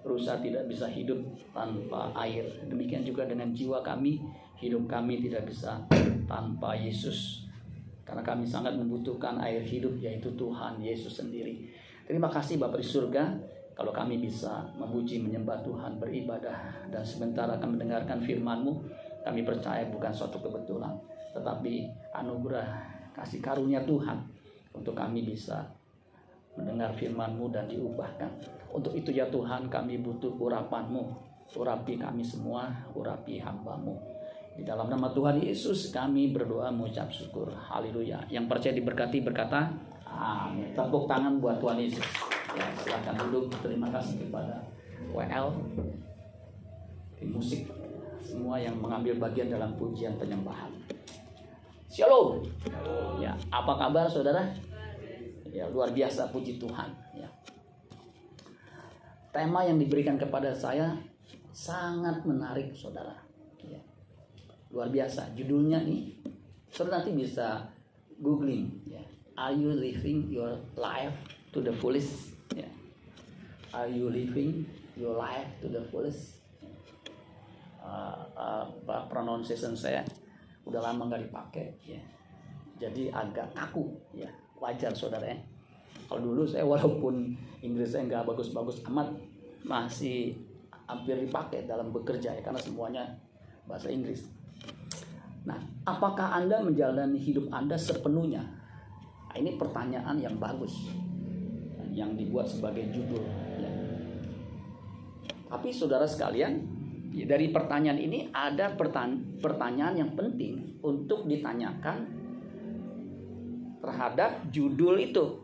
Rusa tidak bisa hidup tanpa air. Demikian juga dengan jiwa kami, hidup kami tidak bisa tanpa Yesus. Karena kami sangat membutuhkan air hidup yaitu Tuhan Yesus sendiri. Terima kasih Bapak di surga kalau kami bisa memuji menyembah Tuhan beribadah dan sebentar akan mendengarkan firman-Mu kami percaya bukan suatu kebetulan tetapi anugerah kasih karunia Tuhan untuk kami bisa mendengar firman-Mu dan diubahkan. Untuk itu ya Tuhan kami butuh urapan-Mu. Urapi kami semua, urapi hamba-Mu. Di dalam nama Tuhan Yesus kami berdoa mengucap syukur. Haleluya. Yang percaya diberkati berkata, Amin. Tepuk tangan buat Tuhan Yesus. Ya, silakan duduk. Terima kasih kepada WL di musik semua yang mengambil bagian dalam pujian penyembahan. Shalom. Ya, apa kabar saudara? Ya, luar biasa puji Tuhan. Tema yang diberikan kepada saya sangat menarik saudara. Ya. Luar biasa. Judulnya nih, saudara nanti bisa googling. Ya. Are you living your life to the fullest? Ya. Are you living your life to the fullest? Uh, uh, pronunciation saya udah lama nggak dipakai ya jadi agak kaku ya wajar saudara ya kalau dulu saya walaupun Inggris saya nggak bagus-bagus amat masih hampir dipakai dalam bekerja ya karena semuanya bahasa Inggris nah apakah anda menjalani hidup anda sepenuhnya nah, ini pertanyaan yang bagus yang dibuat sebagai judul ya. tapi saudara sekalian Ya, dari pertanyaan ini ada pertanyaan yang penting untuk ditanyakan terhadap judul itu.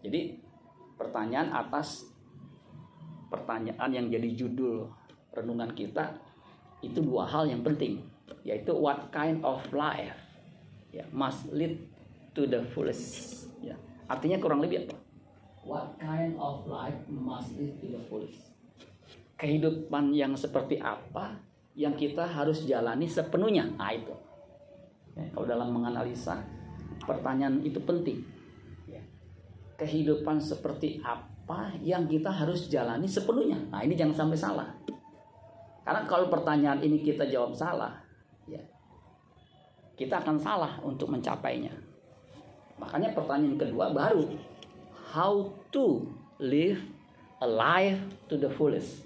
Jadi pertanyaan atas pertanyaan yang jadi judul renungan kita itu dua hal yang penting yaitu what kind of life ya must lead to the fullest ya artinya kurang lebih apa what kind of life must lead to the fullest kehidupan yang seperti apa yang kita harus jalani sepenuhnya. Nah itu. Ya, kalau dalam menganalisa pertanyaan itu penting. Kehidupan seperti apa yang kita harus jalani sepenuhnya. Nah ini jangan sampai salah. Karena kalau pertanyaan ini kita jawab salah, ya, kita akan salah untuk mencapainya. Makanya pertanyaan kedua baru, how to live a life to the fullest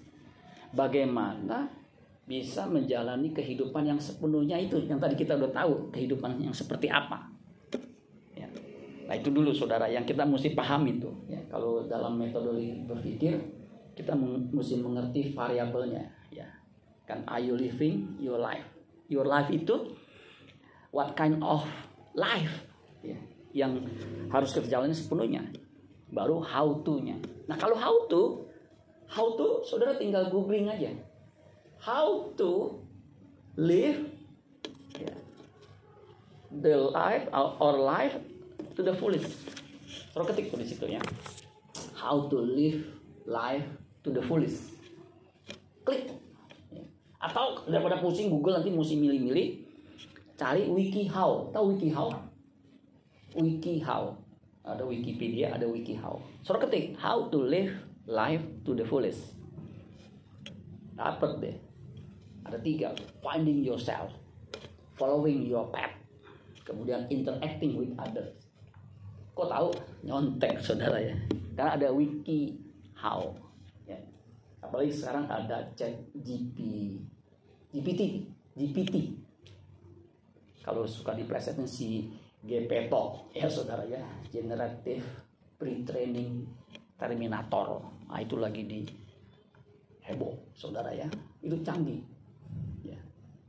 bagaimana bisa menjalani kehidupan yang sepenuhnya itu yang tadi kita udah tahu kehidupan yang seperti apa. Nah itu dulu saudara yang kita mesti paham itu ya. kalau dalam metode berpikir kita mesti mengerti variabelnya ya kan are you living your life your life itu what kind of life ya, yang harus kita jalani sepenuhnya baru how to nya nah kalau how to How to, saudara tinggal googling aja. How to live yeah, the life or life to the fullest. Saudara ketik tuh di situ ya. How to live life to the fullest. Klik. Atau daripada pusing Google nanti mesti milih-milih. Cari wiki how. Tahu wiki how? Wiki how. Ada Wikipedia, ada wiki how. Saudara ketik how to live life to the fullest. Dapat deh. Ada tiga. Finding yourself. Following your path. Kemudian interacting with others. Kok tahu? Nyontek saudara ya. Karena ada wiki how. Ya. Apalagi sekarang ada chat GP, GPT, GPT. Kalau suka diplesetin si GPTO ya saudara ya, generative pre-training Terminator. Nah, itu lagi di heboh, saudara ya. Itu canggih. Ya.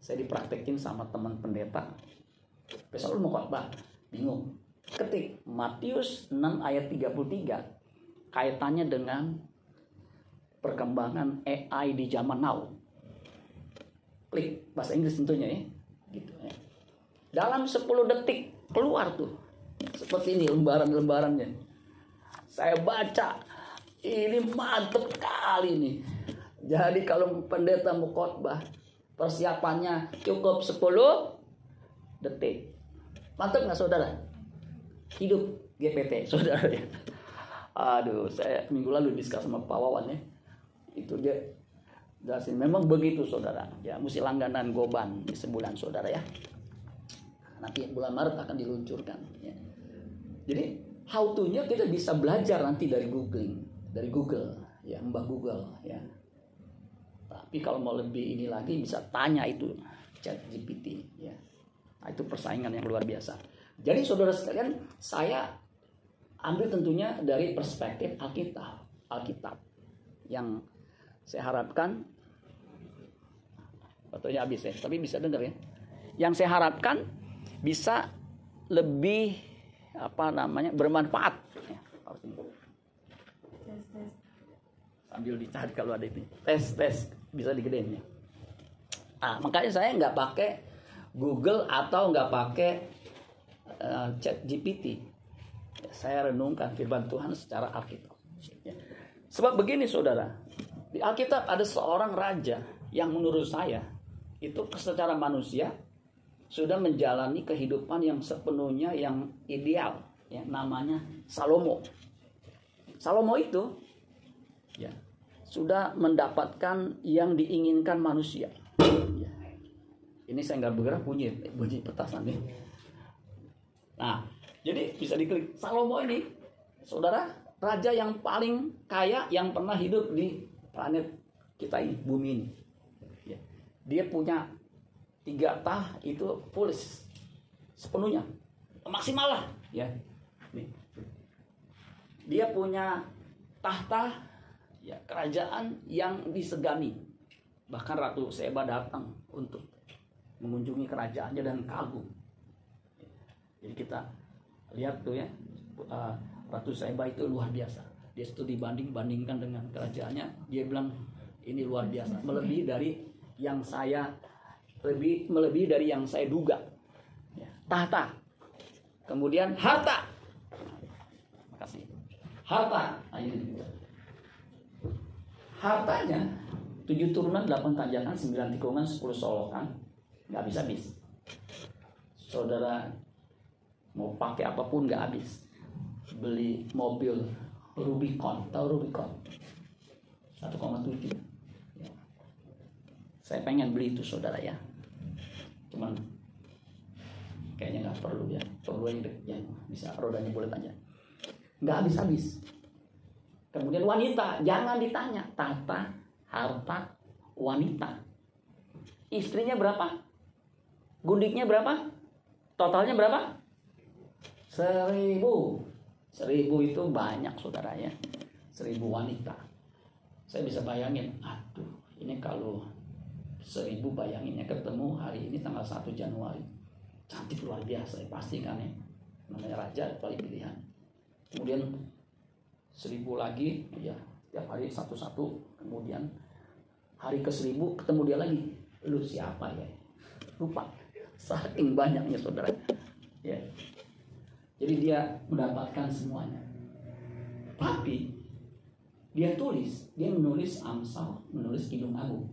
Saya dipraktekin sama teman pendeta. Besok lu mau khotbah, bingung. Ketik Matius 6 ayat 33 kaitannya dengan perkembangan AI di zaman now. Klik bahasa Inggris tentunya ya. Gitu ya. Dalam 10 detik keluar tuh. Seperti ini lembaran-lembarannya. Saya baca ini mantep kali nih. Jadi kalau pendeta mau khotbah persiapannya cukup 10 detik. Mantap nggak saudara? Hidup GPT saudara ya. Aduh, saya minggu lalu diskus sama Pak Wawan ya. Itu dia jelasin memang begitu saudara. Ya, mesti langganan goban di sebulan saudara ya. Nanti bulan Maret akan diluncurkan. Ya. Jadi how to-nya kita bisa belajar nanti dari googling, dari Google, ya Mbah Google ya. Tapi kalau mau lebih ini lagi bisa tanya itu chat GPT ya. Nah, itu persaingan yang luar biasa. Jadi saudara sekalian, saya ambil tentunya dari perspektif Alkitab, Alkitab yang saya harapkan fotonya habis ya, tapi bisa dengar ya. Yang saya harapkan bisa lebih apa namanya bermanfaat. Ya, Sambil dicari kalau ada itu. Tes tes bisa digedein ya. Nah, makanya saya nggak pakai Google atau nggak pakai uh, Chat GPT saya renungkan firman Tuhan secara Alkitab. Sebab begini saudara, di Alkitab ada seorang raja yang menurut saya itu secara manusia sudah menjalani kehidupan yang sepenuhnya yang ideal, ya, namanya Salomo. Salomo itu ya sudah mendapatkan yang diinginkan manusia. Ya. Ini saya nggak bergerak bunyi bunyi petasan nih. Nah, jadi bisa diklik Salomo ini, saudara, raja yang paling kaya yang pernah hidup di planet kita ini, bumi ini. Ya. Dia punya tiga tah itu polis sepenuhnya, maksimal lah, ya. Dia punya tahta ya kerajaan yang disegani. Bahkan Ratu Seba datang untuk mengunjungi kerajaannya dan kagum. Jadi kita lihat tuh ya uh, Ratu Saiba itu luar biasa. Dia studi banding bandingkan dengan kerajaannya dia bilang ini luar biasa. Melebihi dari yang saya lebih melebihi dari yang saya duga. Ya, tahta. Kemudian harta. Makasih harta. Nah, ini hartanya tujuh turunan delapan tanjakan sembilan tikungan sepuluh solokan. Nggak bisa habis. Saudara mau pakai apa pun nggak habis. Beli mobil Rubicon. Tahu Rubicon? 1,7 ya. saya pengen beli itu saudara ya. Cuman kayaknya nggak perlu ya. Perlu yang, yang bisa rodanya boleh aja. Nggak habis habis kemudian wanita jangan ditanya. Tata harta wanita. Istrinya berapa? Gundiknya berapa? Totalnya berapa Seribu. Seribu itu banyak saudara ya. Seribu wanita. Saya bisa bayangin, aduh ini kalau seribu bayanginnya ketemu hari ini tanggal 1 Januari. Cantik luar biasa ya pasti kan ya. Namanya raja kali pilihan. Kemudian seribu lagi ya tiap hari satu-satu kemudian hari ke seribu ketemu dia lagi lu siapa ya lupa saking banyaknya saudara ya jadi dia mendapatkan semuanya. Tapi dia tulis, dia menulis Amsal, menulis Kidung Agung.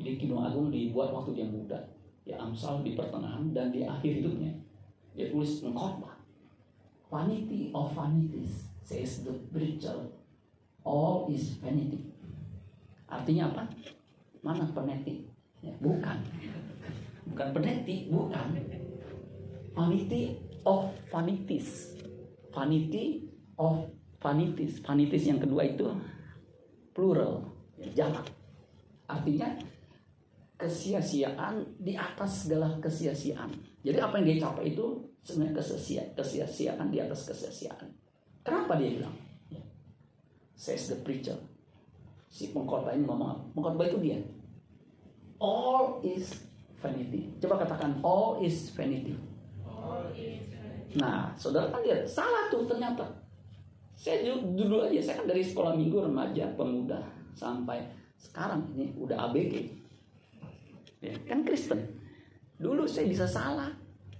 Jadi Kidung Agung dibuat waktu dia muda. Ya Amsal di pertengahan dan di akhir hidupnya. Dia tulis mengkhotbah. Vanity of vanities, says the preacher. All is vanity. Artinya apa? Mana peneti? Ya, bukan. Bukan peneti, bukan. Vanity of vanities. Vanity of vanities. Vanities yang kedua itu plural, jamak. Artinya kesia-siaan di atas segala kesia-siaan. Jadi apa yang dia capai itu sebenarnya kesia kesia-siaan di atas kesia-siaan. Kenapa dia bilang? Says the preacher. Si pengkhotbah ini ngomong apa? Itu dia. All is vanity. Coba katakan all is vanity. All is Nah, saudara kan lihat salah tuh ternyata. Saya dulu aja, saya kan dari sekolah minggu remaja, pemuda sampai sekarang ini udah ABG. Ya, kan Kristen. Dulu saya bisa salah.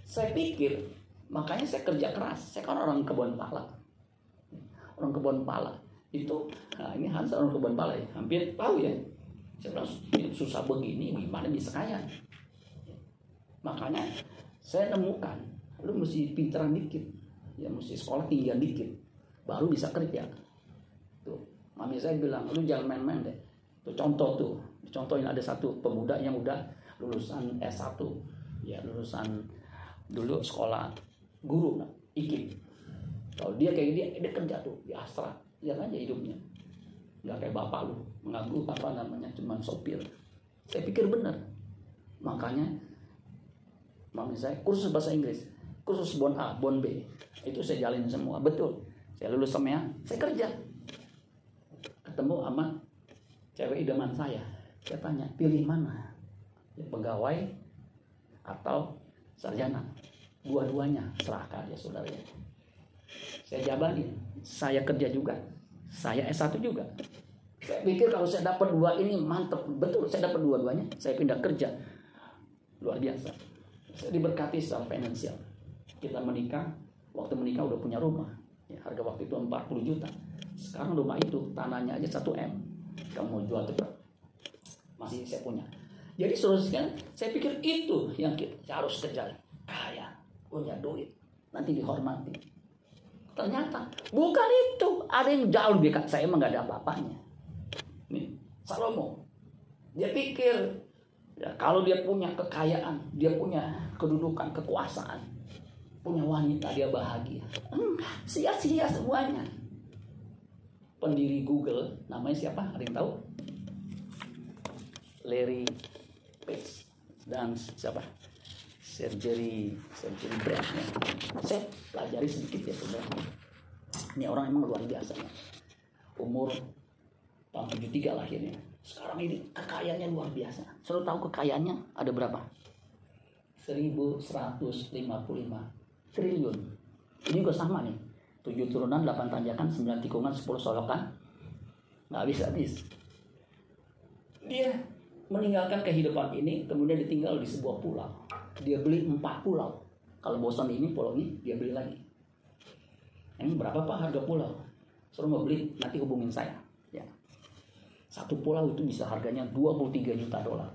Saya pikir, makanya saya kerja keras. Saya kan orang kebun pala. Orang kebun pala. Itu, nah ini Hans orang kebun pala ya. Hampir tahu ya. Saya bilang, susah begini, gimana bisa kaya? Makanya saya nemukan lu mesti pinteran dikit. Ya mesti sekolah tinggi dikit. Baru bisa kerja. Tuh mami saya bilang lu jangan main-main deh. Tuh contoh tuh. Contohin ada satu pemuda yang udah lulusan S1 ya lulusan dulu sekolah guru nah, IKIP kalau dia kayak dia dia kerja tuh di Astra. Lihat aja hidupnya. Nggak kayak bapak lu mengaku apa namanya cuman sopir. Saya pikir benar. Makanya mami saya kursus bahasa Inggris kursus bon A bon B. Itu saya jalin semua. Betul. Saya lulus semua saya kerja. Ketemu sama cewek idaman saya. Saya tanya pilih mana? Ya, pegawai atau sarjana? Dua-duanya serahkan ya saudara ya. Saya jabanin. Saya kerja juga. Saya S1 juga. Saya pikir kalau saya dapat dua ini mantep. Betul saya dapat dua-duanya. Saya pindah kerja. Luar biasa. Saya diberkati secara finansial kita menikah waktu menikah udah punya rumah. Ya, harga waktu itu 40 juta. Sekarang rumah itu tanahnya aja 1 M. Kamu mau jual tuh masih saya punya. Jadi seterusnya saya pikir itu yang kita harus kejar. Kaya punya duit. Nanti dihormati. Ternyata bukan itu. Ada yang jauh lebih kaya saya emang gak ada apa-apanya. Nih Salomo. Dia pikir ya, kalau dia punya kekayaan dia punya kedudukan kekuasaan punya wanita dia bahagia. Sia-sia semuanya. Pendiri Google namanya siapa? Ada yang tahu? Larry Page dan siapa? Sergey Sergey Brin. Ya. Saya pelajari sedikit ya saudara. Ini orang emang luar biasa ya. Umur tahun 73 lahirnya. Sekarang ini kekayaannya luar biasa. Selalu tahu kekayaannya ada berapa? 1155 triliun. Ini juga sama nih. 7 turunan, 8 tanjakan, 9 tikungan, 10 solokan. Nggak bisa habis. Dia meninggalkan kehidupan ini, kemudian ditinggal di sebuah pulau. Dia beli 4 pulau. Kalau bosan ini pulau ini, dia beli lagi. Ini berapa pak harga pulau? Suruh mau beli, nanti hubungin saya. Ya. Satu pulau itu bisa harganya 23 juta dolar.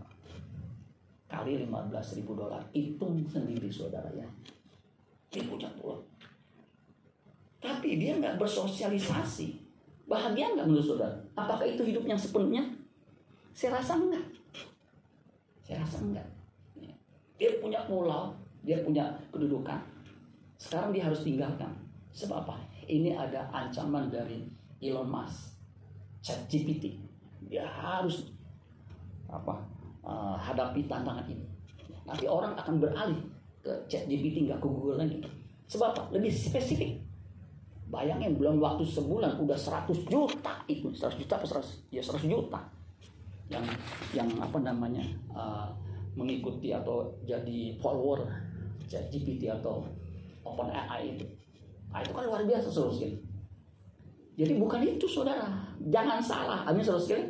Kali 15 ribu dolar. Hitung sendiri saudara ya dia punya pulau. Tapi dia nggak bersosialisasi. Bahagia nggak menurut saudara? Apakah itu hidup yang sepenuhnya? Saya rasa enggak. Saya rasa enggak. Dia punya pulau, dia punya kedudukan. Sekarang dia harus tinggalkan. Sebab apa? Ini ada ancaman dari Elon Musk, ChatGPT. Dia harus apa? Uh, hadapi tantangan ini. Nanti orang akan beralih ke chat GPT nggak ke Google lagi. Sebab apa? Lebih spesifik. Bayangin belum waktu sebulan udah 100 juta itu. 100 juta apa 100 ya 100 juta. Yang yang apa namanya uh, mengikuti atau jadi follower chat GPT atau open AI itu. Nah, itu kan luar biasa saudara sekali jadi bukan itu saudara. Jangan salah. Amin saudara sekali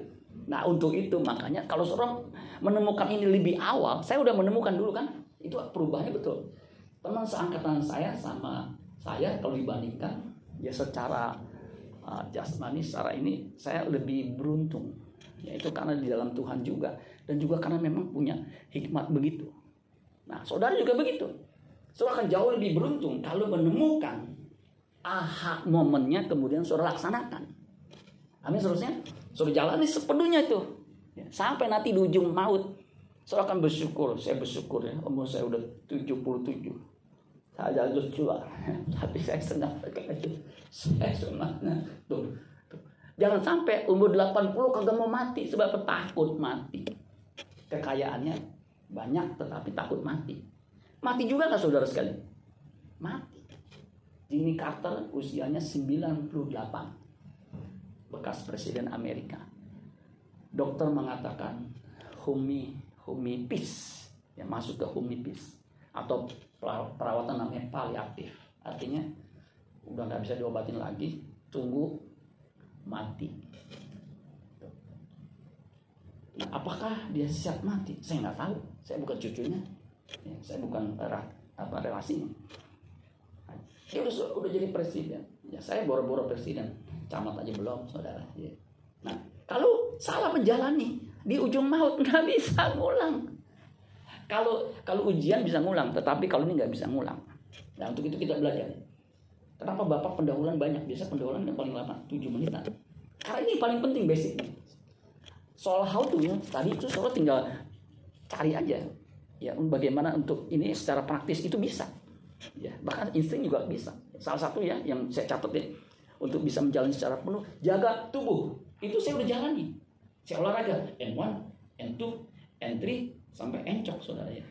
nah untuk itu makanya kalau seorang menemukan ini lebih awal saya udah menemukan dulu kan itu perubahannya betul. Teman seangkatan saya sama saya kalau dibandingkan ya secara uh, jasmani secara ini saya lebih beruntung. Yaitu karena di dalam Tuhan juga. Dan juga karena memang punya hikmat begitu. Nah saudara juga begitu. Saudara akan jauh lebih beruntung kalau menemukan aha momennya kemudian saudara laksanakan. Amin seterusnya saudara jalani sepenuhnya itu. Ya, sampai nanti di ujung maut saya akan bersyukur, saya bersyukur ya, umur saya udah 77. Saya harus tua, tapi saya senang itu. Saya senang. Tuh. Jangan sampai umur 80 kagak mau mati sebab takut mati. Kekayaannya banyak tetapi takut mati. Mati juga nggak saudara sekali? Mati. Jimmy Carter usianya 98. Bekas Presiden Amerika. Dokter mengatakan, Humi humipis yang masuk ke humipis atau perawatan namanya paliatif. Artinya udah nggak bisa diobatin lagi tunggu mati. Nah, apakah dia siap mati? Saya nggak tahu. Saya bukan cucunya. Ya, saya bukan era, apa relasinya. Dia udah, udah jadi presiden. Ya saya boro-boro presiden. Camat aja belum saudara. Ya. nah kalau salah menjalani di ujung maut nggak bisa ngulang Kalau kalau ujian bisa ngulang, tetapi kalau ini nggak bisa ngulang. Nah untuk itu kita belajar. Kenapa Bapak pendahuluan banyak? Biasa pendahuluan yang paling lama 7 menitan. Karena ini paling penting basic. Soal how to ya, tadi itu soal tinggal cari aja. Ya, bagaimana untuk ini secara praktis itu bisa. Ya, bahkan insting juga bisa. Salah satu ya yang saya catat ya untuk bisa menjalani secara penuh, jaga tubuh. Itu saya udah jalani. Saya olahraga N1, N2, N3 sampai encok saudara ya.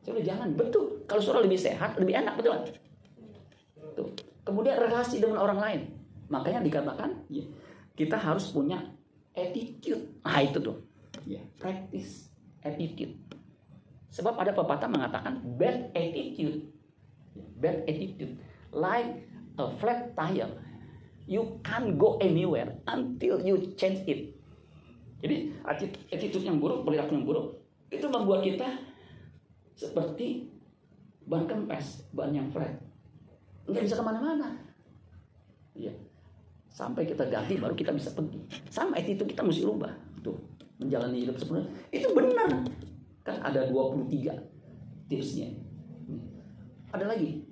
Saya udah jalan betul. Kalau saudara lebih sehat, lebih enak betul. Tuh. Kemudian relasi dengan orang lain. Makanya dikatakan ya, kita harus punya attitude. Nah itu tuh. Ya, practice attitude. Sebab ada pepatah mengatakan bad attitude. Bad attitude like a flat tire. You can't go anywhere until you change it. Jadi attitude yang buruk, perilaku yang buruk itu membuat kita seperti ban kempes, ban yang flat. Nggak bisa ke mana-mana. Ya. Sampai kita ganti baru kita bisa pergi. Sama attitude kita mesti rubah. Tuh, menjalani hidup sepenuhnya. Itu benar. Kan ada 23 tipsnya. Ada lagi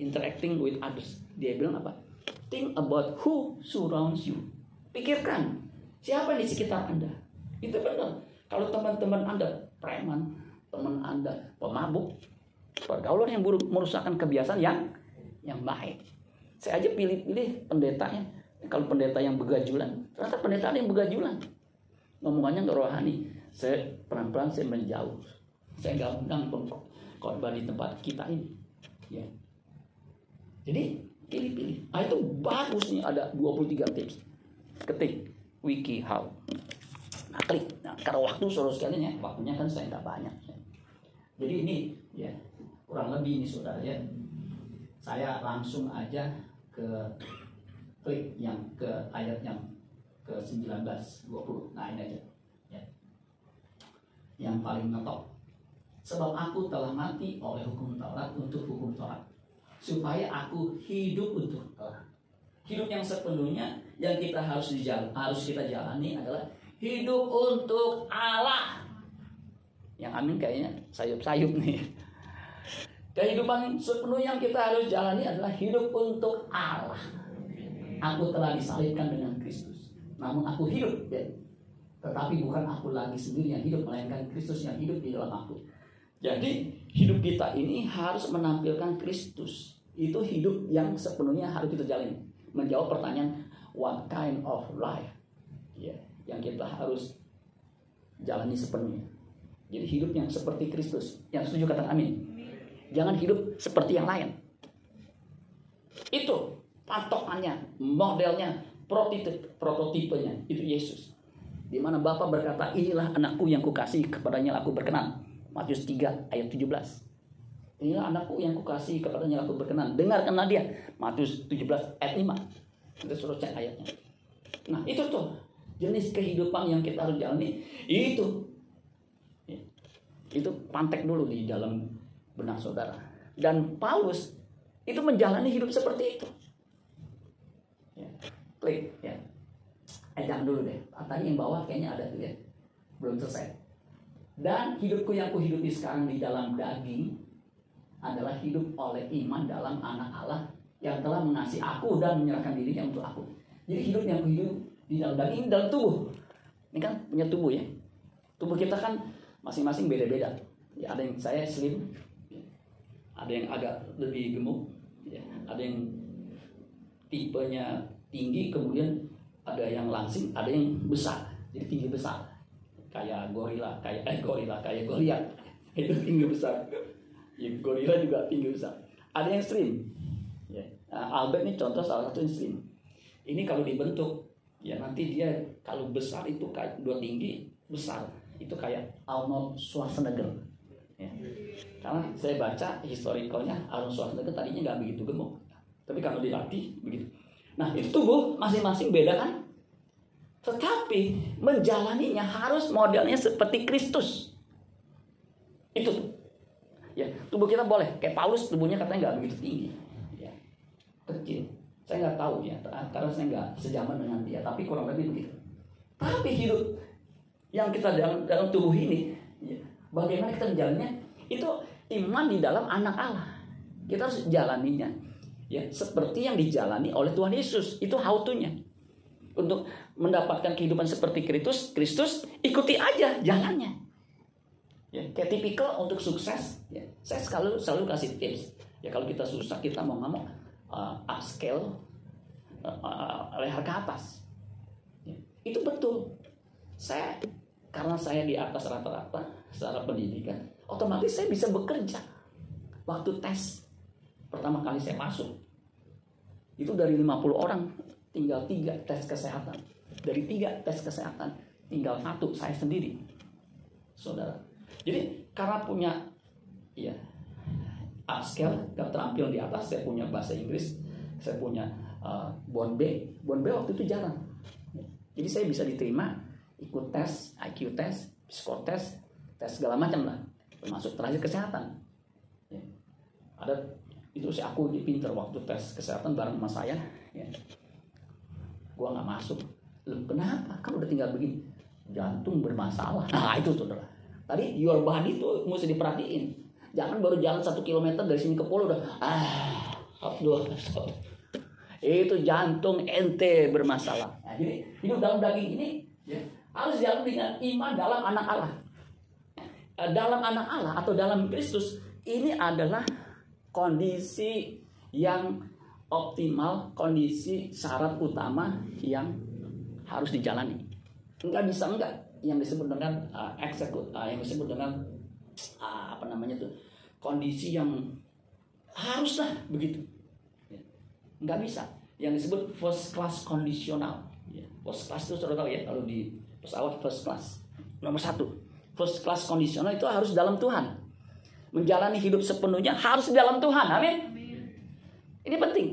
interacting with others. Dia bilang apa? Think about who surrounds you. Pikirkan siapa di sekitar Anda. Itu benar. Kalau teman-teman Anda preman, teman Anda pemabuk, pergaulan yang buruk merusakkan kebiasaan yang yang baik. Saya aja pilih-pilih pendetanya. Kalau pendeta yang begajulan, ternyata pendeta yang begajulan. Ngomongannya nggak rohani. Saya pelan-pelan saya menjauh saya nggak undang korban di tempat kita ini. Ya. Jadi pilih-pilih. Ah itu bagus nih ada 23 tips. Ketik wiki how. Nah klik. Nah, karena waktu saudara sekalian ya, waktunya kan saya nggak banyak. Ya. Jadi ini ya kurang lebih ini saudara ya. Saya langsung aja ke klik yang ke ayat yang ke 19 20. Nah ini aja. Ya. Yang paling ngetop Sebab aku telah mati oleh hukum Taurat untuk hukum Taurat. Supaya aku hidup untuk Taurat. Hidup yang sepenuhnya yang kita harus dijalan, harus kita jalani adalah hidup untuk Allah. Yang amin kayaknya sayup-sayup nih. Kehidupan sepenuhnya yang kita harus jalani adalah hidup untuk Allah. Aku telah disalibkan dengan Kristus. Namun aku hidup, ya. Tetapi bukan aku lagi sendiri yang hidup, melainkan Kristus yang hidup di dalam aku. Jadi hidup kita ini harus menampilkan Kristus. Itu hidup yang sepenuhnya harus kita jalani. Menjawab pertanyaan what kind of life ya, yang kita harus jalani sepenuhnya. Jadi hidup yang seperti Kristus. Yang setuju kata amin. Jangan hidup seperti yang lain. Itu patokannya, modelnya, prototipe, prototipenya itu Yesus. Di mana Bapak berkata, inilah anakku yang kukasih kepadanya aku berkenan. Matius 3 ayat 17. Inilah anakku yang kukasih kepadanya aku berkenan. Dengarkanlah dia. Matius 17 ayat 5. Kita suruh cek ayatnya. Nah itu tuh jenis kehidupan yang kita harus jalani. Itu. Ya. Itu pantek dulu di dalam benak saudara. Dan Paulus itu menjalani hidup seperti itu. Ya. Klik ya. Eh dulu deh. Tadi yang bawah kayaknya ada tuh ya. Belum selesai. Dan hidupku yang kuhidupi sekarang di dalam daging adalah hidup oleh iman dalam anak Allah yang telah mengasihi aku dan menyerahkan dirinya untuk aku. Jadi hidup yang kuhidup di dalam daging, dalam tubuh. Ini kan punya tubuh ya. Tubuh kita kan masing-masing beda-beda. Ya, ada yang saya slim, ada yang agak lebih gemuk, ya, ada yang tipenya tinggi, kemudian ada yang langsing, ada yang besar. Jadi tinggi besar kayak gorila, kayak eh gorila, kayak goliat. Itu tinggi besar. Ya, gorila juga tinggi besar. Ada yang stream. Ya. Nah, Albert ini contoh salah satu yang stream. Ini kalau dibentuk, ya nanti dia kalau besar itu kayak dua tinggi besar. Itu kayak Arnold Schwarzenegger. Ya. Karena saya baca historicalnya Arnold Schwarzenegger tadinya nggak begitu gemuk. Tapi kalau dilatih begitu. Nah itu tubuh masing-masing beda kan? Tetapi menjalaninya harus modelnya seperti Kristus. Itu tubuh kita boleh. Kayak Paulus tubuhnya katanya nggak begitu tinggi. Ya, kecil. Saya nggak tahu ya, karena saya nggak sejaman dengan dia. Tapi kurang lebih begitu. Tapi hidup yang kita dalam, dalam tubuh ini ya, Bagaimana kita menjalannya? Itu iman di dalam anak Allah. Kita harus jalaninya ya seperti yang dijalani oleh Tuhan Yesus. Itu how to-nya. Untuk mendapatkan kehidupan seperti Kristus, Kristus ikuti aja jalannya. Ya, kayak tipikal untuk sukses, ya. Saya selalu selalu kasih tips. Ya kalau kita susah, kita mau nggak mau uh, upscale uh, uh, leher ke atas. Ya, itu betul. Saya karena saya di atas rata-rata secara pendidikan, otomatis saya bisa bekerja. Waktu tes pertama kali saya masuk, itu dari 50 orang tinggal tiga tes kesehatan. Dari tiga tes kesehatan tinggal satu saya sendiri, saudara. Jadi karena punya ya upscale, terampil di atas, saya punya bahasa Inggris, saya punya uh, bon B, bon B waktu itu jarang. Jadi saya bisa diterima ikut tes, IQ tes, psikotes, tes segala macam lah, termasuk terakhir kesehatan. Ya. Ada itu si aku pinter waktu tes kesehatan bareng sama saya, ya. gua nggak masuk. Loh, kenapa? Kan udah tinggal begini. Jantung bermasalah. Nah itu saudara. Tadi your body itu mesti diperhatiin. Jangan baru jalan satu kilometer dari sini ke pulau udah ah, aduh, itu jantung ente bermasalah. Nah, jadi hidup dalam daging ini ya, harus jalan dengan iman dalam anak Allah. Eh, dalam anak Allah atau dalam Kristus ini adalah kondisi yang optimal, kondisi syarat utama yang harus dijalani. Enggak bisa enggak yang disebut dengan uh, eksekut, uh, yang disebut dengan uh, apa namanya tuh kondisi yang haruslah begitu. Ya. Enggak bisa. Yang disebut first class kondisional. Ya. First class itu sudah tahu ya kalau di pesawat first class nomor satu first class kondisional itu harus dalam Tuhan. Menjalani hidup sepenuhnya harus dalam Tuhan. Amin. Ini penting.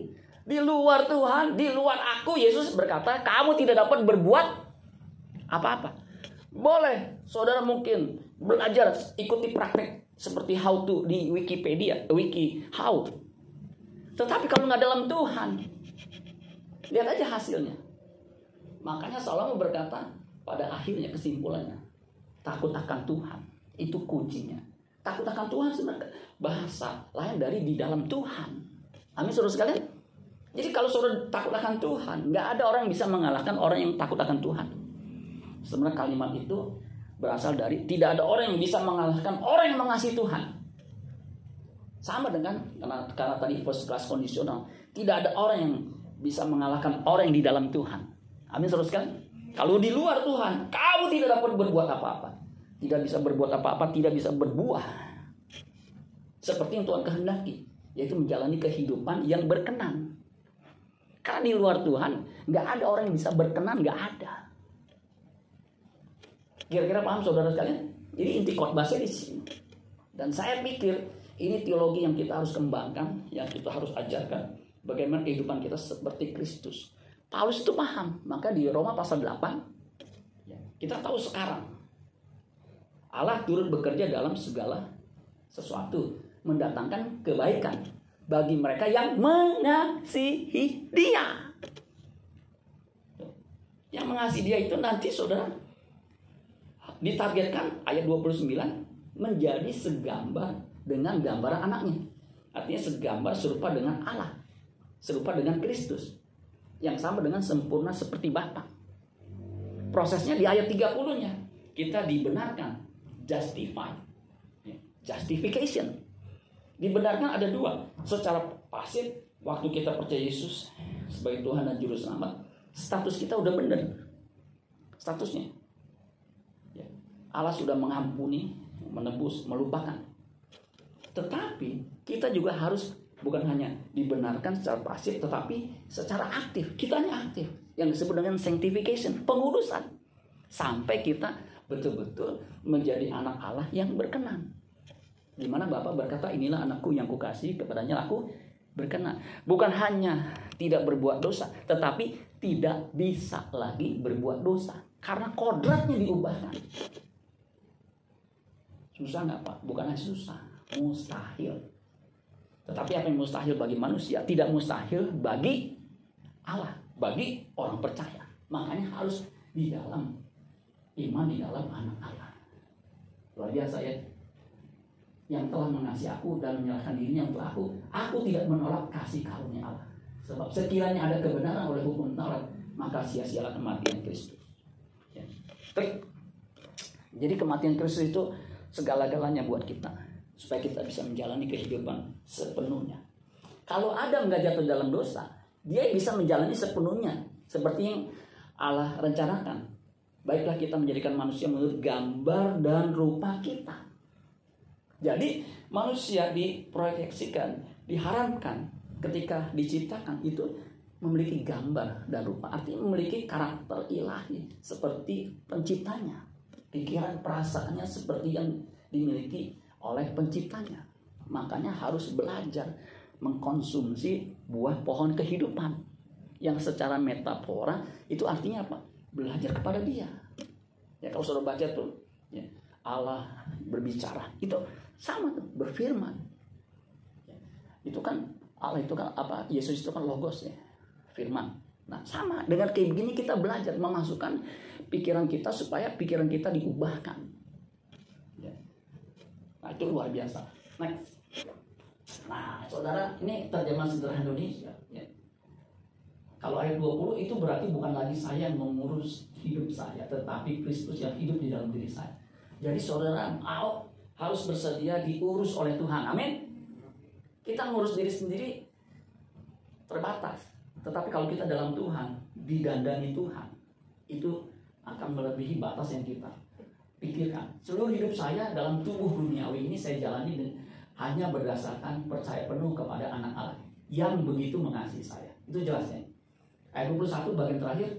Di luar Tuhan, di luar aku, Yesus berkata, kamu tidak dapat berbuat apa-apa. Boleh, saudara mungkin belajar ikuti praktek seperti how to di Wikipedia, wiki how. Tetapi kalau nggak dalam Tuhan, lihat aja hasilnya. Makanya Salomo berkata pada akhirnya kesimpulannya, takut akan Tuhan itu kuncinya. Takut akan Tuhan sebenarnya bahasa lain dari di dalam Tuhan. Amin saudara sekalian. Jadi kalau saudara takut akan Tuhan, nggak ada orang yang bisa mengalahkan orang yang takut akan Tuhan. Sebenarnya kalimat itu berasal dari tidak ada orang yang bisa mengalahkan orang yang mengasihi Tuhan. Sama dengan karena, karena tadi first class kondisional, tidak ada orang yang bisa mengalahkan orang yang di dalam Tuhan. Amin kan? Kalau di luar Tuhan, kamu tidak dapat berbuat apa-apa. Tidak bisa berbuat apa-apa, tidak bisa berbuah. Seperti yang Tuhan kehendaki, yaitu menjalani kehidupan yang berkenan. Karena di luar Tuhan, nggak ada orang yang bisa berkenan, nggak ada. Kira-kira paham saudara sekalian? Jadi inti khotbahnya di sini. Dan saya pikir ini teologi yang kita harus kembangkan, yang kita harus ajarkan. Bagaimana kehidupan kita seperti Kristus. Paulus itu paham. Maka di Roma pasal 8, ya, kita tahu sekarang. Allah turut bekerja dalam segala sesuatu. Mendatangkan kebaikan bagi mereka yang mengasihi dia. Yang mengasihi dia itu nanti saudara ditargetkan ayat 29 menjadi segambar dengan gambaran anaknya. Artinya segambar serupa dengan Allah. Serupa dengan Kristus. Yang sama dengan sempurna seperti Bapa. Prosesnya di ayat 30-nya. Kita dibenarkan. Justify. Justification. Dibenarkan ada dua. Secara pasif, waktu kita percaya Yesus sebagai Tuhan dan Juru Selamat, status kita udah benar. Statusnya Allah sudah mengampuni, menebus, melupakan. Tetapi kita juga harus bukan hanya dibenarkan secara pasif, tetapi secara aktif. Kita hanya aktif. Yang disebut dengan sanctification, pengurusan. Sampai kita betul-betul menjadi anak Allah yang berkenan. Di mana Bapak berkata, inilah anakku yang kukasih, kepadanya aku berkenan. Bukan hanya tidak berbuat dosa, tetapi tidak bisa lagi berbuat dosa. Karena kodratnya diubahkan. Susah nggak Pak? Bukan hanya susah, mustahil. Tetapi apa yang mustahil bagi manusia tidak mustahil bagi Allah, bagi orang percaya. Makanya harus di dalam iman di dalam anak Allah. luar biasa ya yang telah mengasihi aku dan menyerahkan dirinya untuk aku aku tidak menolak kasih karunia Allah sebab sekiranya ada kebenaran oleh hukum Taurat maka sia-sialah kematian Kristus ya. jadi kematian Kristus itu segala-galanya buat kita supaya kita bisa menjalani kehidupan sepenuhnya. Kalau Adam nggak jatuh dalam dosa dia bisa menjalani sepenuhnya. Seperti yang Allah rencanakan. Baiklah kita menjadikan manusia menurut gambar dan rupa kita. Jadi manusia diproyeksikan, diharapkan ketika diciptakan. Itu memiliki gambar dan rupa, artinya memiliki karakter ilahi seperti penciptanya. Pikiran perasaannya seperti yang dimiliki oleh penciptanya. Makanya harus belajar mengkonsumsi buah pohon kehidupan yang secara metafora itu artinya apa? Belajar kepada dia. Ya kalau sudah baca tuh ya, Allah berbicara itu sama tuh, berfirman. Itu kan Allah itu kan apa? Yesus itu kan logos ya, firman. Nah, sama dengan kayak begini kita belajar memasukkan pikiran kita supaya pikiran kita diubahkan. Ya. Nah, itu luar biasa. Next. Nah, saudara, ini terjemahan sederhana Indonesia. Ya. Kalau ayat 20 itu berarti bukan lagi saya yang mengurus hidup saya, tetapi Kristus yang hidup di dalam diri saya. Jadi saudara mau harus bersedia diurus oleh Tuhan. Amin. Kita ngurus diri sendiri terbatas. Tetapi kalau kita dalam Tuhan, digandani Tuhan, itu akan melebihi batas yang kita pikirkan. Seluruh hidup saya dalam tubuh duniawi ini saya jalani hanya berdasarkan percaya penuh kepada anak Allah yang begitu mengasihi saya. Itu jelasnya. Ayat 21 bagian terakhir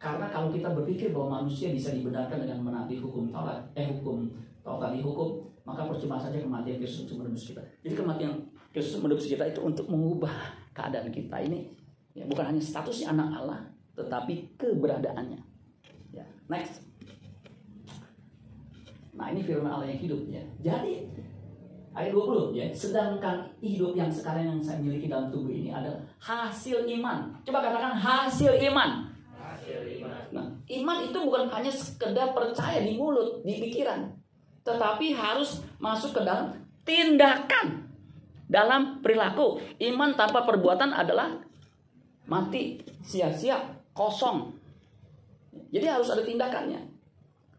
karena kalau kita berpikir bahwa manusia bisa dibenarkan dengan menaati hukum Taurat, eh hukum tadi hukum, maka percuma saja kematian Kristus untuk menebus kita. Jadi kematian Kristus menebus kita itu untuk mengubah keadaan kita ini. Ya, bukan hanya statusnya anak Allah, tetapi keberadaannya. Next. Nah ini firman Allah yang hidup ya. Jadi ayat 20 ya. Sedangkan hidup yang sekarang yang saya miliki dalam tubuh ini adalah hasil iman. Coba katakan hasil iman. Hasil iman. Nah, iman itu bukan hanya sekedar percaya di mulut, di pikiran tetapi harus masuk ke dalam tindakan dalam perilaku. Iman tanpa perbuatan adalah mati, sia-sia, kosong. Jadi harus ada tindakannya.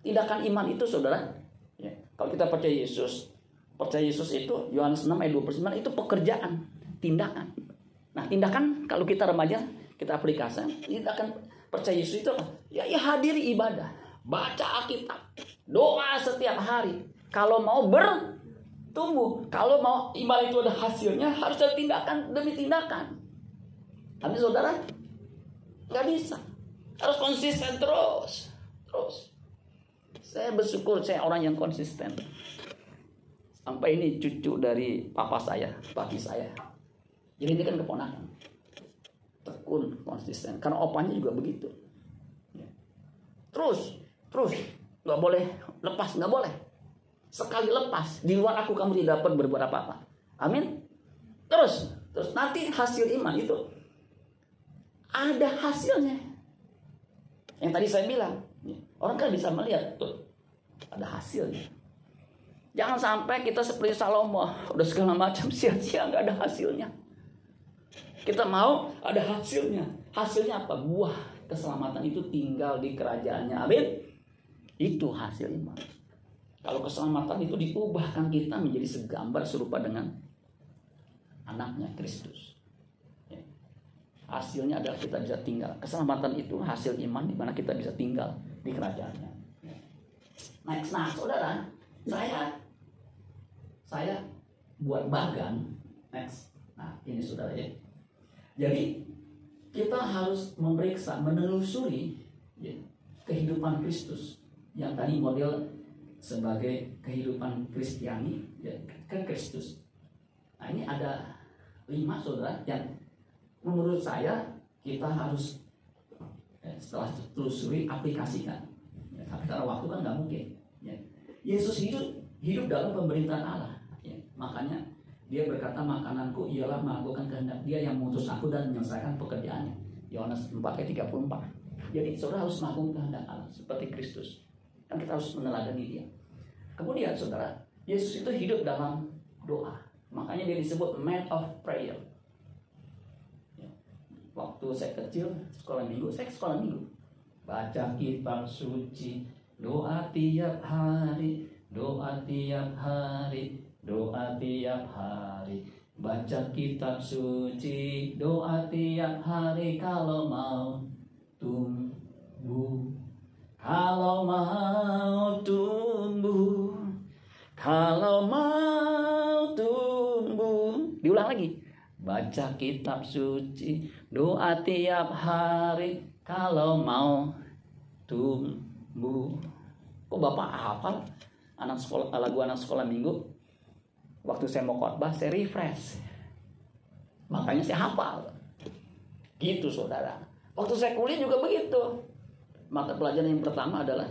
Tindakan iman itu saudara, ya, kalau kita percaya Yesus, percaya Yesus itu Yohanes 6 ayat 29 itu pekerjaan, tindakan. Nah, tindakan kalau kita remaja, kita aplikasikan, tindakan percaya Yesus itu? Ya, ya hadiri ibadah, baca Alkitab, Doa setiap hari. Kalau mau bertumbuh, kalau mau iman itu ada hasilnya, harus ada tindakan demi tindakan. Tapi saudara, nggak bisa. Harus konsisten terus, terus. Saya bersyukur saya orang yang konsisten. Sampai ini cucu dari papa saya, papi saya. Jadi ini kan keponakan. Tekun, konsisten. Karena opanya juga begitu. Ya. Terus, terus nggak boleh lepas nggak boleh sekali lepas di luar aku kamu tidak dapat berbuat apa-apa amin terus terus nanti hasil iman itu ada hasilnya yang tadi saya bilang orang kan bisa melihat tuh ada hasilnya. Jangan sampai kita seperti Salomo udah segala macam sia-sia nggak ada hasilnya. Kita mau ada hasilnya. Hasilnya apa? Buah keselamatan itu tinggal di kerajaannya. Amin. Itu hasil iman. Kalau keselamatan itu diubahkan kita menjadi segambar serupa dengan anaknya Kristus. Ya. Hasilnya adalah kita bisa tinggal. Keselamatan itu hasil iman di mana kita bisa tinggal di kerajaannya. Ya. Next, nah saudara, saya saya buat bagan. Next, nah ini saudara ya. Jadi kita harus memeriksa, menelusuri ya, kehidupan Kristus yang tadi model sebagai kehidupan Kristiani ya, kan Kristus. Nah ini ada lima saudara yang menurut saya kita harus ya, setelah telusuri aplikasikan. Ya, karena waktu kan nggak mungkin. Ya. Yesus hidup hidup dalam pemerintahan Allah. Ya. Makanya dia berkata makananku ialah melakukan kehendak dia yang mengutus aku dan menyelesaikan pekerjaannya. Yohanes 4 ayat 34. Jadi saudara harus melakukan kehendak Allah seperti Kristus. Kan kita harus meneladani dia. Kemudian saudara, Yesus itu hidup dalam doa. Makanya dia disebut man of prayer. Waktu saya kecil sekolah minggu, saya sekolah minggu. Baca kitab suci, doa tiap hari, doa tiap hari, doa tiap hari. Baca kitab suci, doa tiap hari kalau mau tumbuh. Kalau mau tumbuh, kalau mau tumbuh. Diulang lagi. Baca kitab suci, doa tiap hari kalau mau tumbuh. Kok Bapak hafal anak sekolah lagu anak sekolah minggu? Waktu saya mau khotbah saya refresh. Makanya saya hafal. Gitu saudara. Waktu saya kuliah juga begitu. Maka pelajaran yang pertama adalah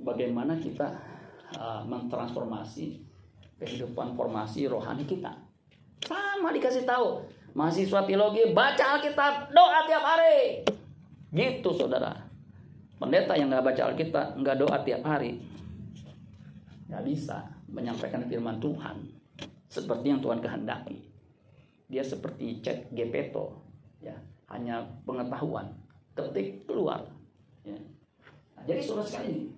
bagaimana kita uh, mentransformasi kehidupan formasi rohani kita. Sama dikasih tahu. Mahasiswa teologi baca Alkitab, doa tiap hari. Gitu saudara. Pendeta yang nggak baca Alkitab, nggak doa tiap hari, nggak bisa menyampaikan firman Tuhan seperti yang Tuhan kehendaki. Dia seperti chat Gepeto, ya hanya pengetahuan, ketik keluar. Ya. Nah, jadi saudara sekali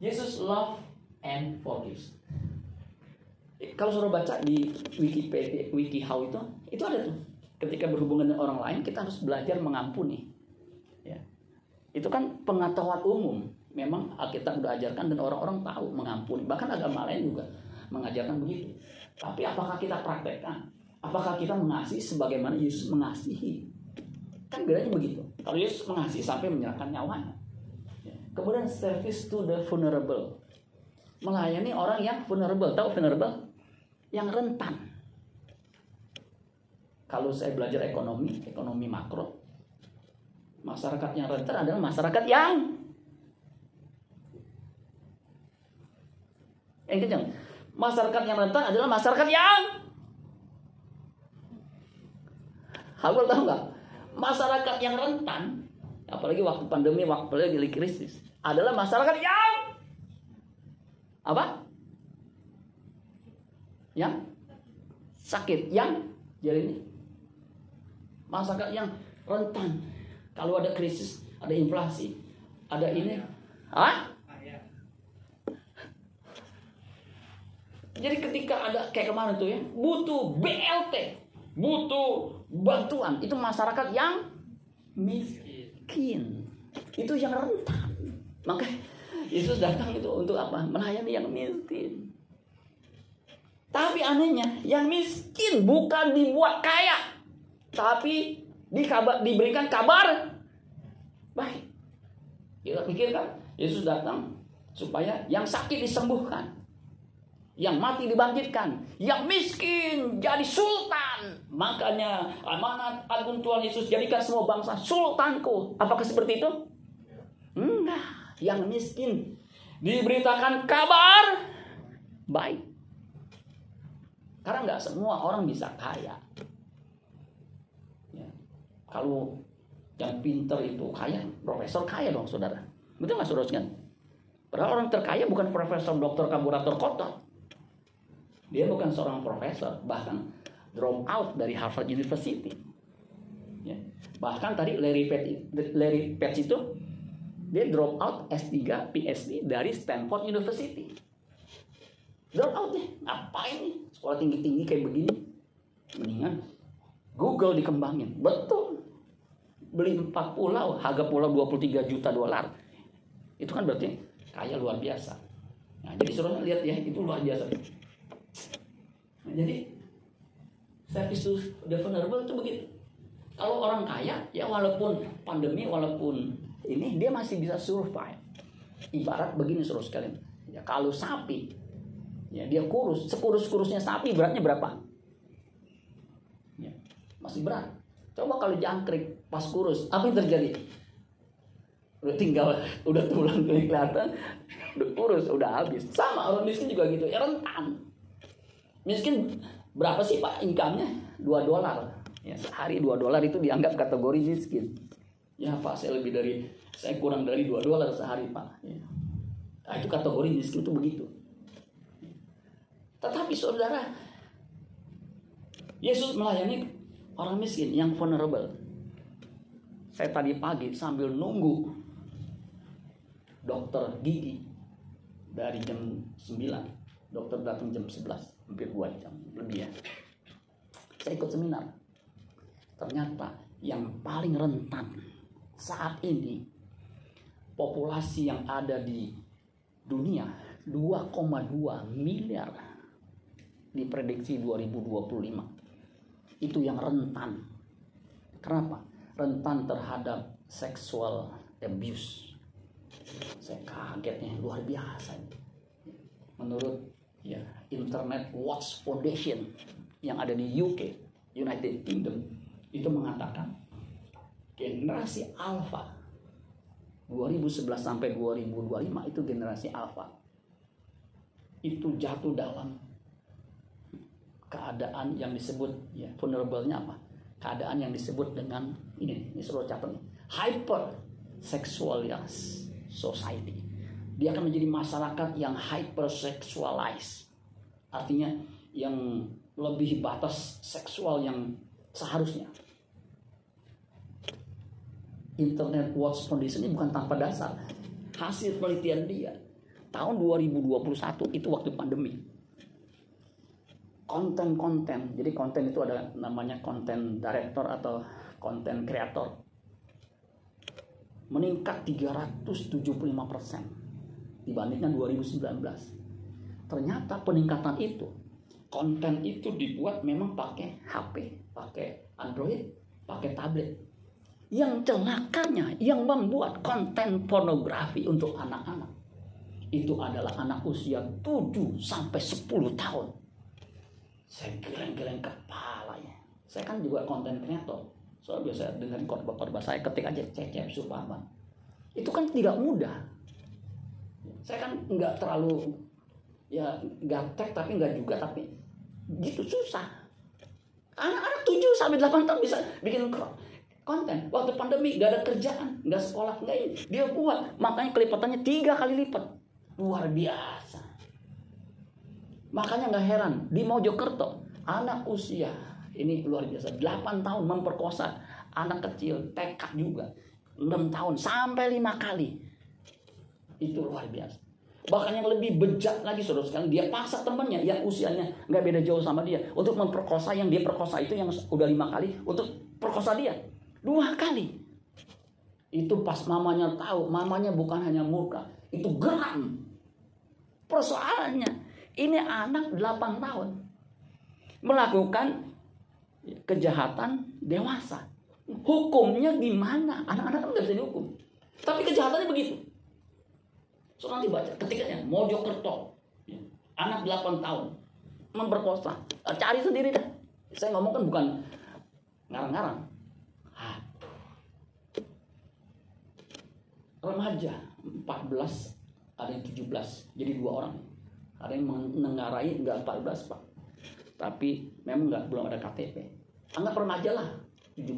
Yesus love and forgives kalau suruh baca di Wikipedia, WikiHow itu, itu ada tuh. Ketika berhubungan dengan orang lain, kita harus belajar mengampuni. Ya. Itu kan pengetahuan umum. Memang Alkitab sudah ajarkan dan orang-orang tahu mengampuni. Bahkan agama lain juga mengajarkan begitu. Tapi apakah kita praktekkan? Apakah kita mengasihi sebagaimana Yesus mengasihi? Kan bedanya begitu. Kalau Yesus mengasihi sampai menyerahkan nyawanya. Ya. Kemudian service to the vulnerable. Melayani orang yang vulnerable. Tahu vulnerable? Yang rentan. Kalau saya belajar ekonomi, ekonomi makro, masyarakat yang rentan adalah masyarakat yang yang. Masyarakat yang rentan adalah masyarakat yang Hafal tahu nggak? Masyarakat yang rentan, apalagi waktu pandemi, waktu lagi krisis, adalah masyarakat yang apa? Yang sakit, yang jadi ini masyarakat yang rentan. Kalau ada krisis, ada inflasi, ada ini, ah? Jadi ketika ada kayak kemarin tuh ya, butuh BLT, butuh bantuan, itu masyarakat yang miskin. Itu yang rentan. Maka Yesus datang itu untuk apa? Melayani yang miskin. Tapi anehnya, yang miskin bukan dibuat kaya, tapi dikabar, diberikan kabar baik. Kita pikirkan, Yesus datang supaya yang sakit disembuhkan, yang mati dibangkitkan, yang miskin jadi sultan. Makanya amanat agung Tuhan Yesus jadikan semua bangsa sultanku. Apakah seperti itu? Enggak. Yang miskin diberitakan kabar baik. Karena nggak semua orang bisa kaya. Ya. Kalau yang pinter itu kaya, profesor kaya dong saudara. Betul nggak saudara kan? Padahal orang terkaya bukan profesor, dokter, kaburator kota. Dia bukan seorang profesor, bahkan drop out dari Harvard University. Ya. Bahkan tadi Larry Page, Larry Page itu dia drop out S3, PhD dari Stanford University. Drop out deh, ngapain nih? Sekolah tinggi-tinggi kayak begini. Mendingan Google dikembangin. Betul. Beli 4 pulau, harga pulau 23 juta dolar. Itu kan berarti kaya luar biasa. Nah, jadi suruh lihat ya, itu luar biasa. Nah, jadi service to the vulnerable itu begitu. Kalau orang kaya, ya walaupun pandemi, walaupun ini dia masih bisa survive. Ibarat begini suruh sekalian. Ya kalau sapi Ya, dia kurus, sekurus-kurusnya sapi beratnya berapa? Ya, masih berat. Coba kalau jangkrik pas kurus, apa yang terjadi? Udah tinggal, udah tulang kelihatan, udah kurus, udah habis. Sama orang miskin juga gitu, ya rentan. Miskin berapa sih pak income-nya? 2 dolar. Ya, sehari 2 dolar itu dianggap kategori miskin. Ya pak, saya lebih dari, saya kurang dari 2 dolar sehari pak. Ya. Nah, itu kategori miskin itu begitu. Tetapi saudara, Yesus melayani orang miskin yang vulnerable. Saya tadi pagi sambil nunggu dokter gigi dari jam 9. Dokter datang jam 11, hampir 2 jam lebih ya. Saya ikut seminar. Ternyata yang paling rentan saat ini populasi yang ada di dunia 2,2 miliar diprediksi 2025 itu yang rentan. Kenapa? Rentan terhadap seksual abuse. Saya kagetnya luar biasa menurut ya Internet Watch Foundation yang ada di UK United Kingdom itu mengatakan generasi alpha 2011 sampai 2025 itu generasi alpha. Itu jatuh dalam keadaan yang disebut ya vulnerable-nya apa? Keadaan yang disebut dengan ini, ini suruh catat. Hyper sexualized society. Dia akan menjadi masyarakat yang hyper sexualized. Artinya yang lebih batas seksual yang seharusnya. Internet Watch Foundation ini bukan tanpa dasar. Hasil penelitian dia tahun 2021 itu waktu pandemi konten-konten. Jadi konten itu ada namanya konten director atau konten kreator. Meningkat 375% dibandingkan 2019. Ternyata peningkatan itu konten itu dibuat memang pakai HP, pakai Android, pakai tablet. Yang celakanya yang membuat konten pornografi untuk anak-anak itu adalah anak usia 7 sampai 10 tahun saya geleng-geleng kepalanya. Saya kan juga konten kreator soal biasa dengan korban-korban saya ketik aja cecep supama itu kan tidak mudah. Saya kan nggak terlalu ya gaptek tapi nggak juga tapi gitu susah. Anak-anak 7 sampai 8 tahun bisa bikin konten. Waktu pandemi gak ada kerjaan nggak sekolah nggak ini. Dia buat makanya kelipatannya tiga kali lipat. Luar biasa Makanya nggak heran di Mojokerto anak usia ini luar biasa 8 tahun memperkosa anak kecil TK juga 6 tahun sampai lima kali. Itu luar biasa. Bahkan yang lebih bejat lagi saudara sekalian dia paksa temannya yang usianya nggak beda jauh sama dia untuk memperkosa yang dia perkosa itu yang udah lima kali untuk perkosa dia dua kali. Itu pas mamanya tahu mamanya bukan hanya murka itu geram. Persoalannya ini anak 8 tahun melakukan kejahatan dewasa. Hukumnya gimana? Anak-anak kan nggak bisa dihukum. Tapi kejahatannya begitu. So nanti baca ketikanya Mojokerto, anak 8 tahun memperkosa. Eh, cari sendiri dah. Saya ngomong kan bukan ngarang-ngarang. Remaja 14 ada yang 17 jadi dua orang ada yang menengarai enggak 14 pak. Tapi memang enggak belum ada KTP anggap remaja lah 17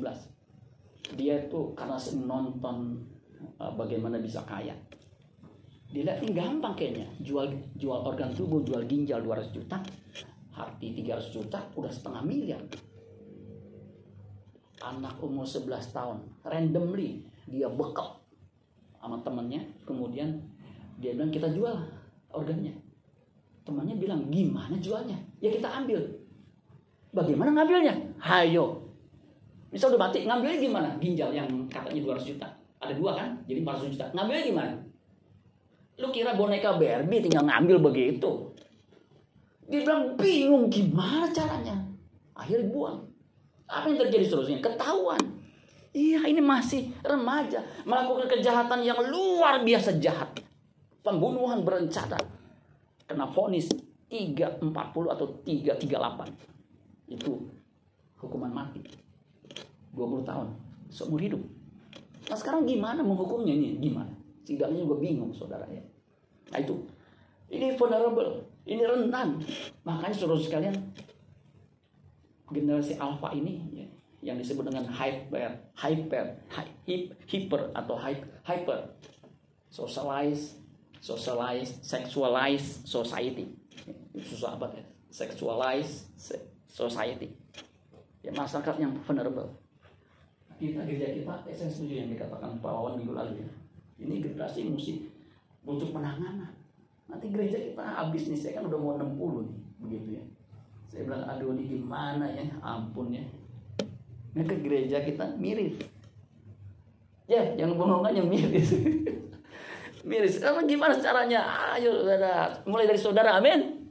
dia itu karena nonton uh, bagaimana bisa kaya. Dilihat ini gampang kayaknya. Jual jual organ tubuh jual ginjal 200 juta. Hati 300 juta udah setengah miliar. Anak umur 11 tahun randomly dia bekal sama temennya. Kemudian dia bilang kita jual organnya Temannya bilang, gimana jualnya? Ya kita ambil. Bagaimana ngambilnya? Hayo. Misal udah mati, ngambilnya gimana? Ginjal yang katanya 200 juta. Ada dua kan? Jadi 400 juta. Ngambilnya gimana? Lu kira boneka Barbie tinggal ngambil begitu? Dia bilang bingung gimana caranya. Akhirnya buang. Apa yang terjadi seterusnya? Ketahuan. Iya ini masih remaja. Melakukan kejahatan yang luar biasa jahat. Pembunuhan berencana kena vonis 340 atau 338 itu hukuman mati. 20 tahun. Seumur hidup. Nah sekarang gimana menghukumnya ini? Gimana? Setidaknya juga bingung saudara ya. Nah itu. Ini vulnerable. Ini rentan. Makanya saudara sekalian generasi alpha ini ya, yang disebut dengan hyper hyper hyper atau hyper socialize socialized, sexualized society. Susah banget ya. sexualized society. Ya masyarakat yang vulnerable. Kita gereja kita, eh, saya yang dikatakan Pak Wawan minggu lalu ya. Ini generasi mesti butuh penanganan. Nanti gereja kita habis nih, saya kan udah mau 60 nih, begitu ya. Saya bilang, aduh ini gimana ya, ampun ya. Ke gereja kita miris. Ya, yang bohongannya miris. miris. Karena gimana caranya? Ayo saudara, mulai dari saudara, amin.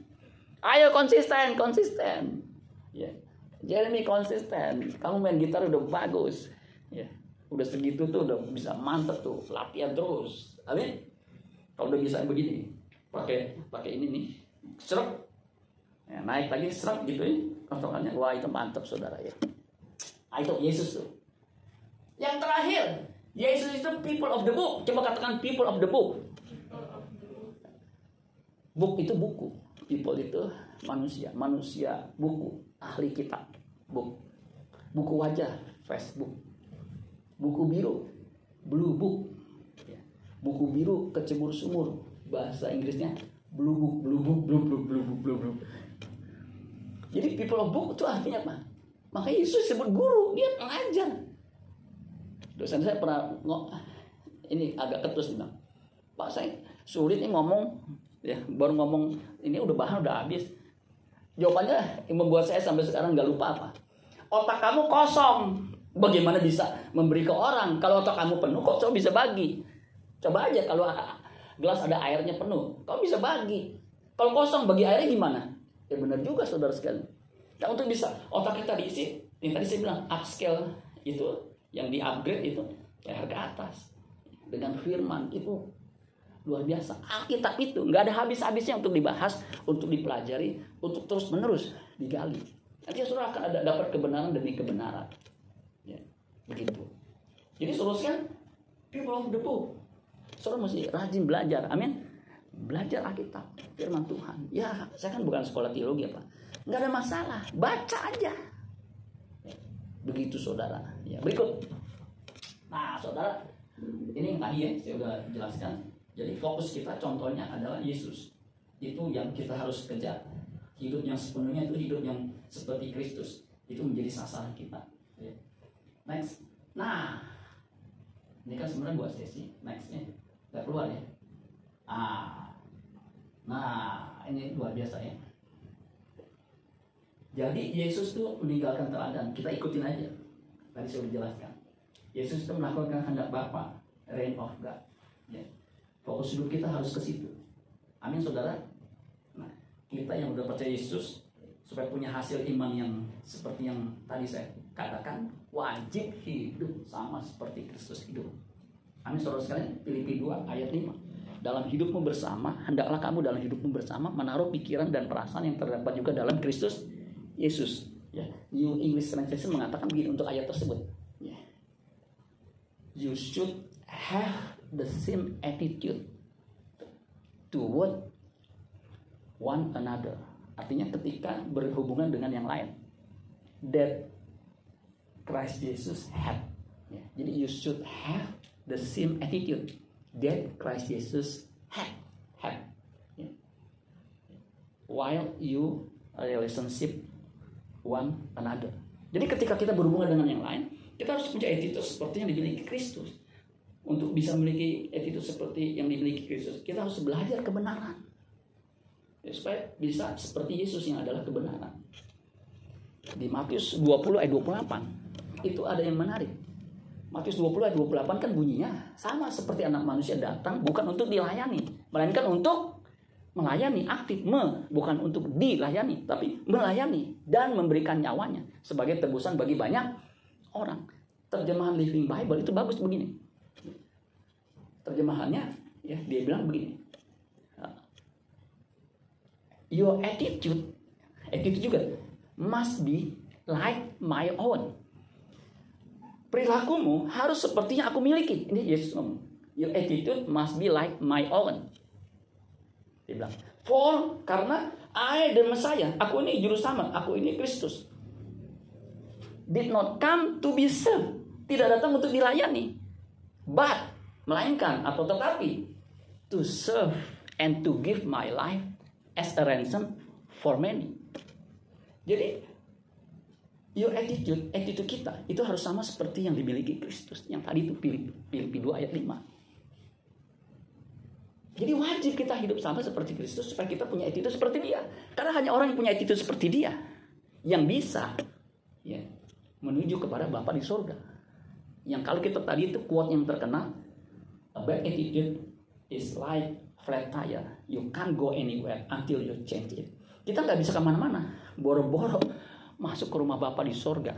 Ayo konsisten, konsisten. Ya. Jeremy konsisten. Kamu main gitar udah bagus. Ya. Udah segitu tuh udah bisa mantep tuh, latihan terus. Amin. Kalau udah bisa begini, pakai pakai ini nih, serap. Ya, naik lagi serap gitu ya. Kontokannya, wah itu mantep saudara ya. Ah, itu Yesus tuh. Yang terakhir, Yesus itu people of the book. Coba katakan people of the book. Book itu buku. People itu manusia. Manusia buku. Ahli kitab. Book. Buku wajah. Facebook. Buku biru. Blue book. Ya. Buku biru kecebur sumur. Bahasa Inggrisnya blue book, blue book, blue book, blue book, blue book. Jadi people of book itu artinya apa? Maka Yesus sebut guru, dia pengajar. Dosen saya pernah ngok, ini agak ketus bilang, Pak saya sulit nih ngomong, ya baru ngomong ini udah bahan udah habis. Jawabannya yang membuat saya sampai sekarang nggak lupa apa. Otak kamu kosong, bagaimana bisa memberi ke orang? Kalau otak kamu penuh, kok coba bisa bagi? Coba aja kalau gelas ada airnya penuh, kau bisa bagi. Kalau kosong bagi airnya gimana? Ya benar juga saudara sekalian. Nah untuk bisa otak kita diisi, yang tadi saya bilang upscale itu, yang di upgrade itu, ya harga atas. Dengan firman itu luar biasa. Alkitab itu nggak ada habis-habisnya untuk dibahas, untuk dipelajari, untuk terus menerus digali. Nanti saudara akan ada dapat kebenaran demi kebenaran. Ya, begitu. Jadi saudara people of the book. Saudara mesti rajin belajar. Amin belajar Alkitab, firman Tuhan. Ya, saya kan bukan sekolah teologi apa. Nggak ada masalah, baca aja. Begitu saudara. Ya, berikut. Nah, saudara, ini yang tadi ya, saya udah jelaskan. Jadi fokus kita contohnya adalah Yesus. Itu yang kita harus kejar. Hidup yang sepenuhnya itu hidup yang seperti Kristus. Itu menjadi sasaran kita. Ya. Next. Nah, ini kan sebenarnya dua sesi. Nextnya, nggak keluar ya. Ah, Nah, ini luar biasa ya. Jadi Yesus itu meninggalkan teladan. Kita ikutin aja. Tadi saya sudah jelaskan. Yesus itu melakukan kehendak Bapa, reign of God. Ya. Fokus hidup kita harus ke situ. Amin, saudara. Nah, kita yang udah percaya Yesus supaya punya hasil iman yang seperti yang tadi saya katakan, wajib hidup sama seperti Kristus hidup. Amin, saudara sekalian. Filipi 2 ayat 5 dalam hidupmu bersama, hendaklah kamu dalam hidupmu bersama menaruh pikiran dan perasaan yang terdapat juga dalam Kristus Yesus. Ya, New English Translation mengatakan begini untuk ayat tersebut. Ya. You should have the same attitude toward one another. Artinya ketika berhubungan dengan yang lain. That Christ Jesus had. Ya. Jadi you should have the same attitude that Christ Jesus had had yeah. while you relationship one another. Jadi ketika kita berhubungan dengan yang lain, kita harus punya attitude seperti yang dimiliki Kristus. Untuk bisa memiliki attitude seperti yang dimiliki Kristus, kita harus belajar kebenaran. Ya, supaya bisa seperti Yesus yang adalah kebenaran. Di Matius 20 ayat 28, itu ada yang menarik. Matius 20 ayat 28 kan bunyinya sama seperti anak manusia datang bukan untuk dilayani, melainkan untuk melayani aktif, me, bukan untuk dilayani, tapi melayani dan memberikan nyawanya sebagai tebusan bagi banyak orang. Terjemahan Living Bible itu bagus begini. Terjemahannya ya dia bilang begini. Your attitude, attitude juga must be like my own perilakumu harus seperti yang aku miliki. Ini Yesus ngomong. Your attitude must be like my own. Dia bilang, for karena I the Messiah, aku ini juru sama, aku ini Kristus. Did not come to be served. Tidak datang untuk dilayani. But, melainkan atau tetapi to serve and to give my life as a ransom for many. Jadi your attitude, attitude kita itu harus sama seperti yang dimiliki Kristus. Yang tadi itu Filipi 2 ayat 5. Jadi wajib kita hidup sama seperti Kristus supaya kita punya attitude seperti dia. Karena hanya orang yang punya attitude seperti dia yang bisa ya, menuju kepada Bapa di surga. Yang kalau kita tadi itu quote yang terkenal, a bad attitude is like flat tire. You can't go anywhere until you change it. Kita nggak bisa ke mana-mana. Boro-boro masuk ke rumah Bapak di sorga.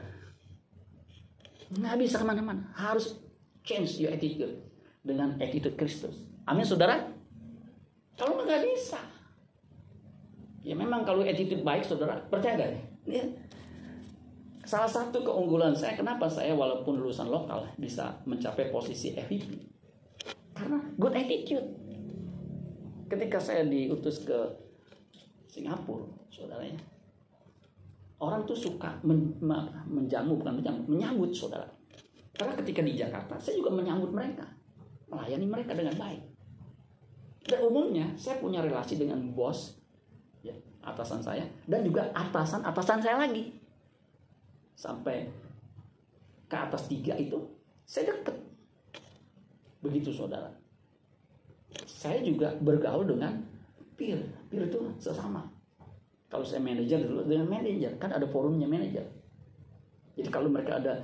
Nggak bisa ke mana-mana. Harus change your attitude dengan attitude Kristus. Amin saudara? Kalau nggak bisa. Ya memang kalau attitude baik saudara, percaya gak? Ya. Salah satu keunggulan saya, kenapa saya walaupun lulusan lokal bisa mencapai posisi FVP? Karena good attitude. Ketika saya diutus ke Singapura, saudaranya, orang tuh suka men, menjamu bukan menjamu menyambut saudara karena ketika di Jakarta saya juga menyambut mereka melayani mereka dengan baik dan umumnya saya punya relasi dengan bos ya, atasan saya dan juga atasan atasan saya lagi sampai ke atas tiga itu saya deket begitu saudara saya juga bergaul dengan peer peer itu sesama kalau saya manajer dulu dengan manajer, kan ada forumnya manajer. Jadi kalau mereka ada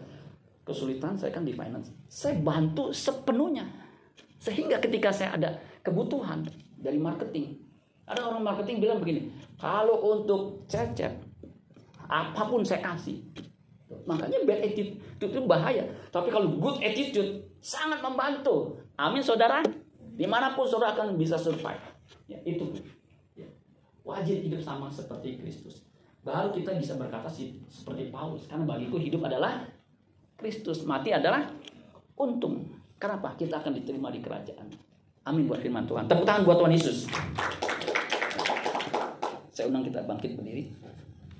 kesulitan, saya kan di finance. Saya bantu sepenuhnya. Sehingga ketika saya ada kebutuhan dari marketing, ada orang marketing bilang begini, kalau untuk cecep, apa pun saya kasih. Makanya bad attitude itu bahaya. Tapi kalau good attitude sangat membantu. Amin saudara. Di mana pun saudara akan bisa survive. Ya, itu wajib hidup sama seperti Kristus. Baru kita bisa berkata seperti Paulus. Karena bagiku hidup adalah Kristus. Mati adalah untung. Kenapa? Kita akan diterima di kerajaan. Amin buat firman Tuhan. Tepuk tangan buat Tuhan Yesus. Saya undang kita bangkit berdiri.